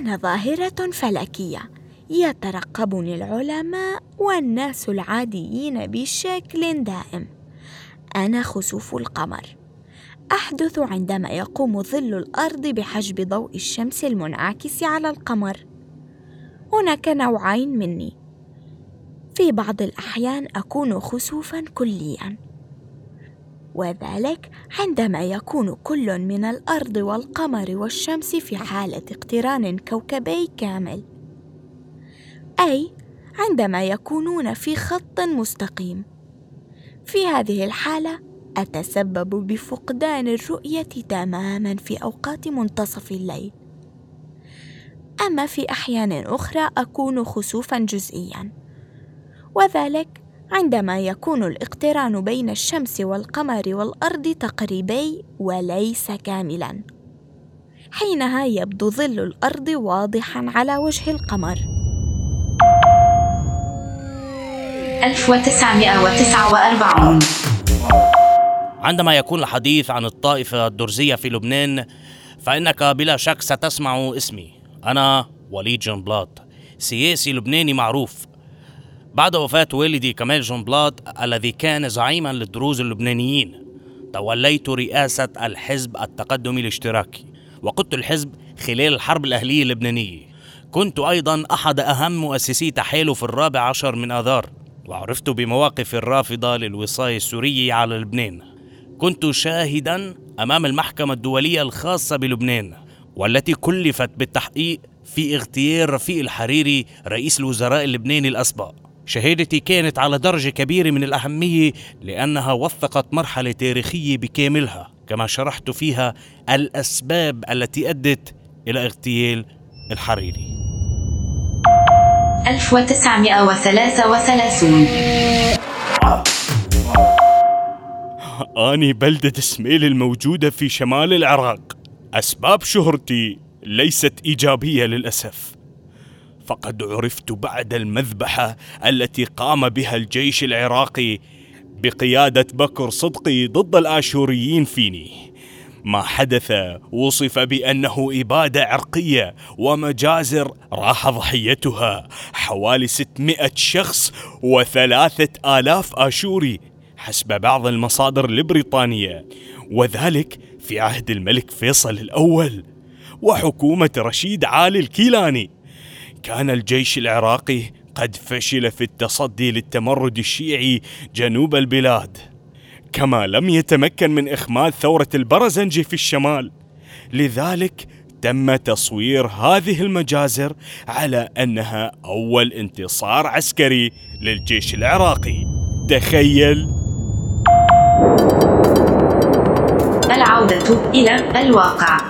أنا ظاهرة فلكية يترقبني العلماء والناس العاديين بشكل دائم. أنا خسوف القمر. أحدث عندما يقوم ظل الأرض بحجب ضوء الشمس المنعكس على القمر. هناك نوعين مني. في بعض الأحيان أكون خسوفا كليا. وذلك عندما يكون كل من الأرض والقمر والشمس في حالة اقتران كوكبي كامل. أي عندما يكونون في خط مستقيم. في هذه الحالة أتسبب بفقدان الرؤية تماما في أوقات منتصف الليل. أما في أحيان أخرى أكون خسوفا جزئيا. وذلك عندما يكون الاقتران بين الشمس والقمر والأرض تقريبي وليس كاملا. حينها يبدو ظل الأرض واضحا على وجه القمر. 1949 عندما يكون الحديث عن الطائفة الدرزية في لبنان فإنك بلا شك ستسمع اسمي. أنا وليد جنبلاط سياسي لبناني معروف. بعد وفاة والدي كمال جنبلاط الذي كان زعيما للدروز اللبنانيين توليت رئاسة الحزب التقدمي الاشتراكي وقدت الحزب خلال الحرب الأهلية اللبنانية. كنت أيضا أحد أهم مؤسسي تحالف الرابع عشر من آذار وعرفت بمواقف الرافضة للوصاية السورية على لبنان. كنت شاهدا أمام المحكمة الدولية الخاصة بلبنان والتي كلفت بالتحقيق في اغتيال رفيق الحريري رئيس الوزراء اللبناني الأسبق. شهادتي كانت على درجة كبيرة من الأهمية لأنها وثقت مرحلة تاريخية بكاملها كما شرحت فيها الأسباب التي أدت إلى اغتيال الحريري. 1933 أني بلدة سميل الموجودة في شمال العراق. أسباب شهرتي ليست إيجابية للأسف. فقد عرفت بعد المذبحة التي قام بها الجيش العراقي بقيادة بكر صدقي ضد الآشوريين فيني. ما حدث وصف بأنه إبادة عرقية ومجازر راح ضحيتها. حوالي 600 شخص وثلاثة آلاف آشوري حسب بعض المصادر البريطانية وذلك في عهد الملك فيصل الأول وحكومة رشيد عالي الكيلاني. كان الجيش العراقي قد فشل في التصدي للتمرد الشيعي جنوب البلاد. كما لم يتمكن من إخماد ثورة البرزنجي في الشمال. لذلك تم تصوير هذه المجازر على أنها أول انتصار عسكري للجيش العراقي. تخيل! العودة إلى الواقع.